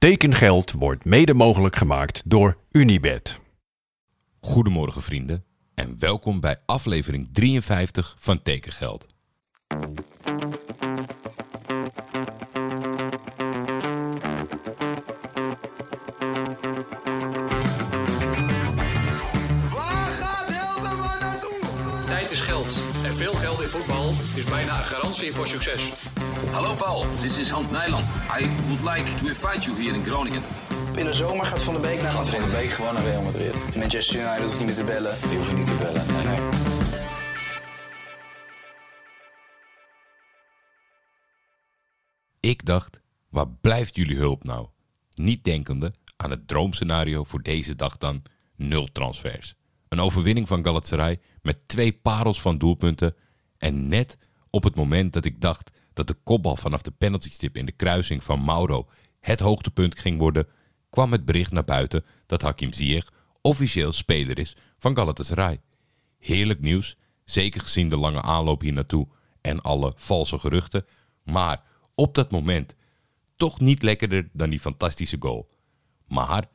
Tekengeld wordt mede mogelijk gemaakt door Unibed. Goedemorgen vrienden en welkom bij aflevering 53 van Tekengeld. En veel geld in voetbal is bijna een garantie voor succes. Hallo Paul, this is Hans Nijland. I would like to invite you here in Groningen. In de zomer gaat Van de Beek naar Gaat Van Madrid. de Beek gewoon naar Real Madrid. Manchester United hoeft niet meer te bellen. Die hoeven niet te bellen. Nee, nee. Ik dacht, waar blijft jullie hulp nou? Niet denkende aan het droomscenario voor deze dag dan nul transfers. Een overwinning van Galatasaray met twee parels van doelpunten. En net op het moment dat ik dacht dat de kopbal vanaf de penaltystip in de kruising van Mauro het hoogtepunt ging worden, kwam het bericht naar buiten dat Hakim Ziyech officieel speler is van Galatasaray. Heerlijk nieuws, zeker gezien de lange aanloop hier naartoe en alle valse geruchten. Maar op dat moment toch niet lekkerder dan die fantastische goal. Maar,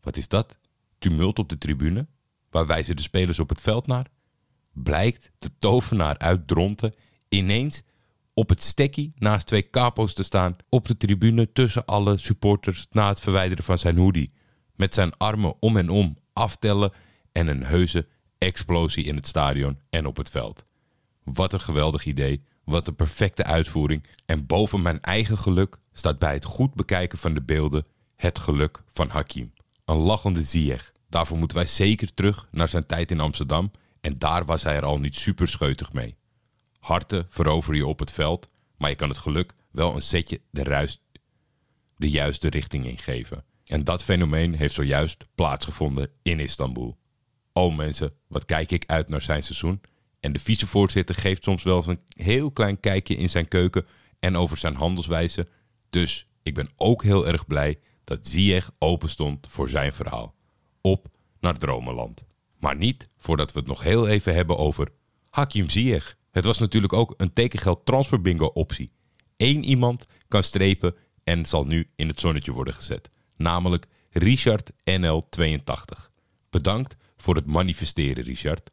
wat is dat? Tumult op de tribune? Waar wijzen de spelers op het veld naar? Blijkt de tovenaar uit Dronten ineens op het stekkie naast twee capo's te staan op de tribune tussen alle supporters na het verwijderen van zijn hoodie. Met zijn armen om en om aftellen en een heuse explosie in het stadion en op het veld. Wat een geweldig idee, wat een perfecte uitvoering. En boven mijn eigen geluk staat bij het goed bekijken van de beelden het geluk van Hakim. Een lachende Ziyech. Daarvoor moeten wij zeker terug naar zijn tijd in Amsterdam en daar was hij er al niet super scheutig mee. Harten verover je op het veld, maar je kan het geluk wel een setje de, juiste richting ingeven. En dat fenomeen heeft zojuist plaatsgevonden in Istanbul. Oh mensen, wat kijk ik uit naar zijn seizoen. En de vicevoorzitter geeft soms wel eens een heel klein kijkje in zijn keuken en over zijn handelswijze. Dus ik ben ook heel erg blij dat Ziyech open stond voor zijn verhaal. Op naar Dromenland. Maar niet voordat we het nog heel even hebben over Hakim Ziyech. Het was natuurlijk ook een tekengeld transfer bingo optie. Eén iemand kan strepen en zal nu in het zonnetje worden gezet. Namelijk Richard NL82. Bedankt voor het manifesteren, Richard.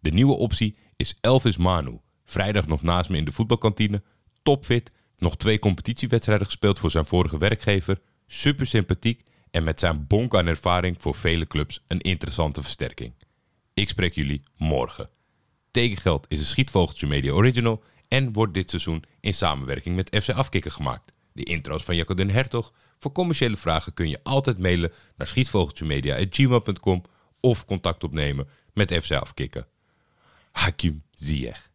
De nieuwe optie is Elvis Manu. Vrijdag nog naast me in de voetbalkantine. Topfit. Nog twee competitiewedstrijden gespeeld voor zijn vorige werkgever. Super sympathiek en met zijn bonk aan ervaring voor vele clubs een interessante versterking. Ik spreek jullie morgen. Tekengeld is een Schietvogeltje Media Original en wordt dit seizoen in samenwerking met FC Afkikken gemaakt. De intro's van Jacco den Hertog. Voor commerciële vragen kun je altijd mailen naar schietvogeltjemedia.gmail.com of contact opnemen met FC Afkikken. Hakim Ziyech.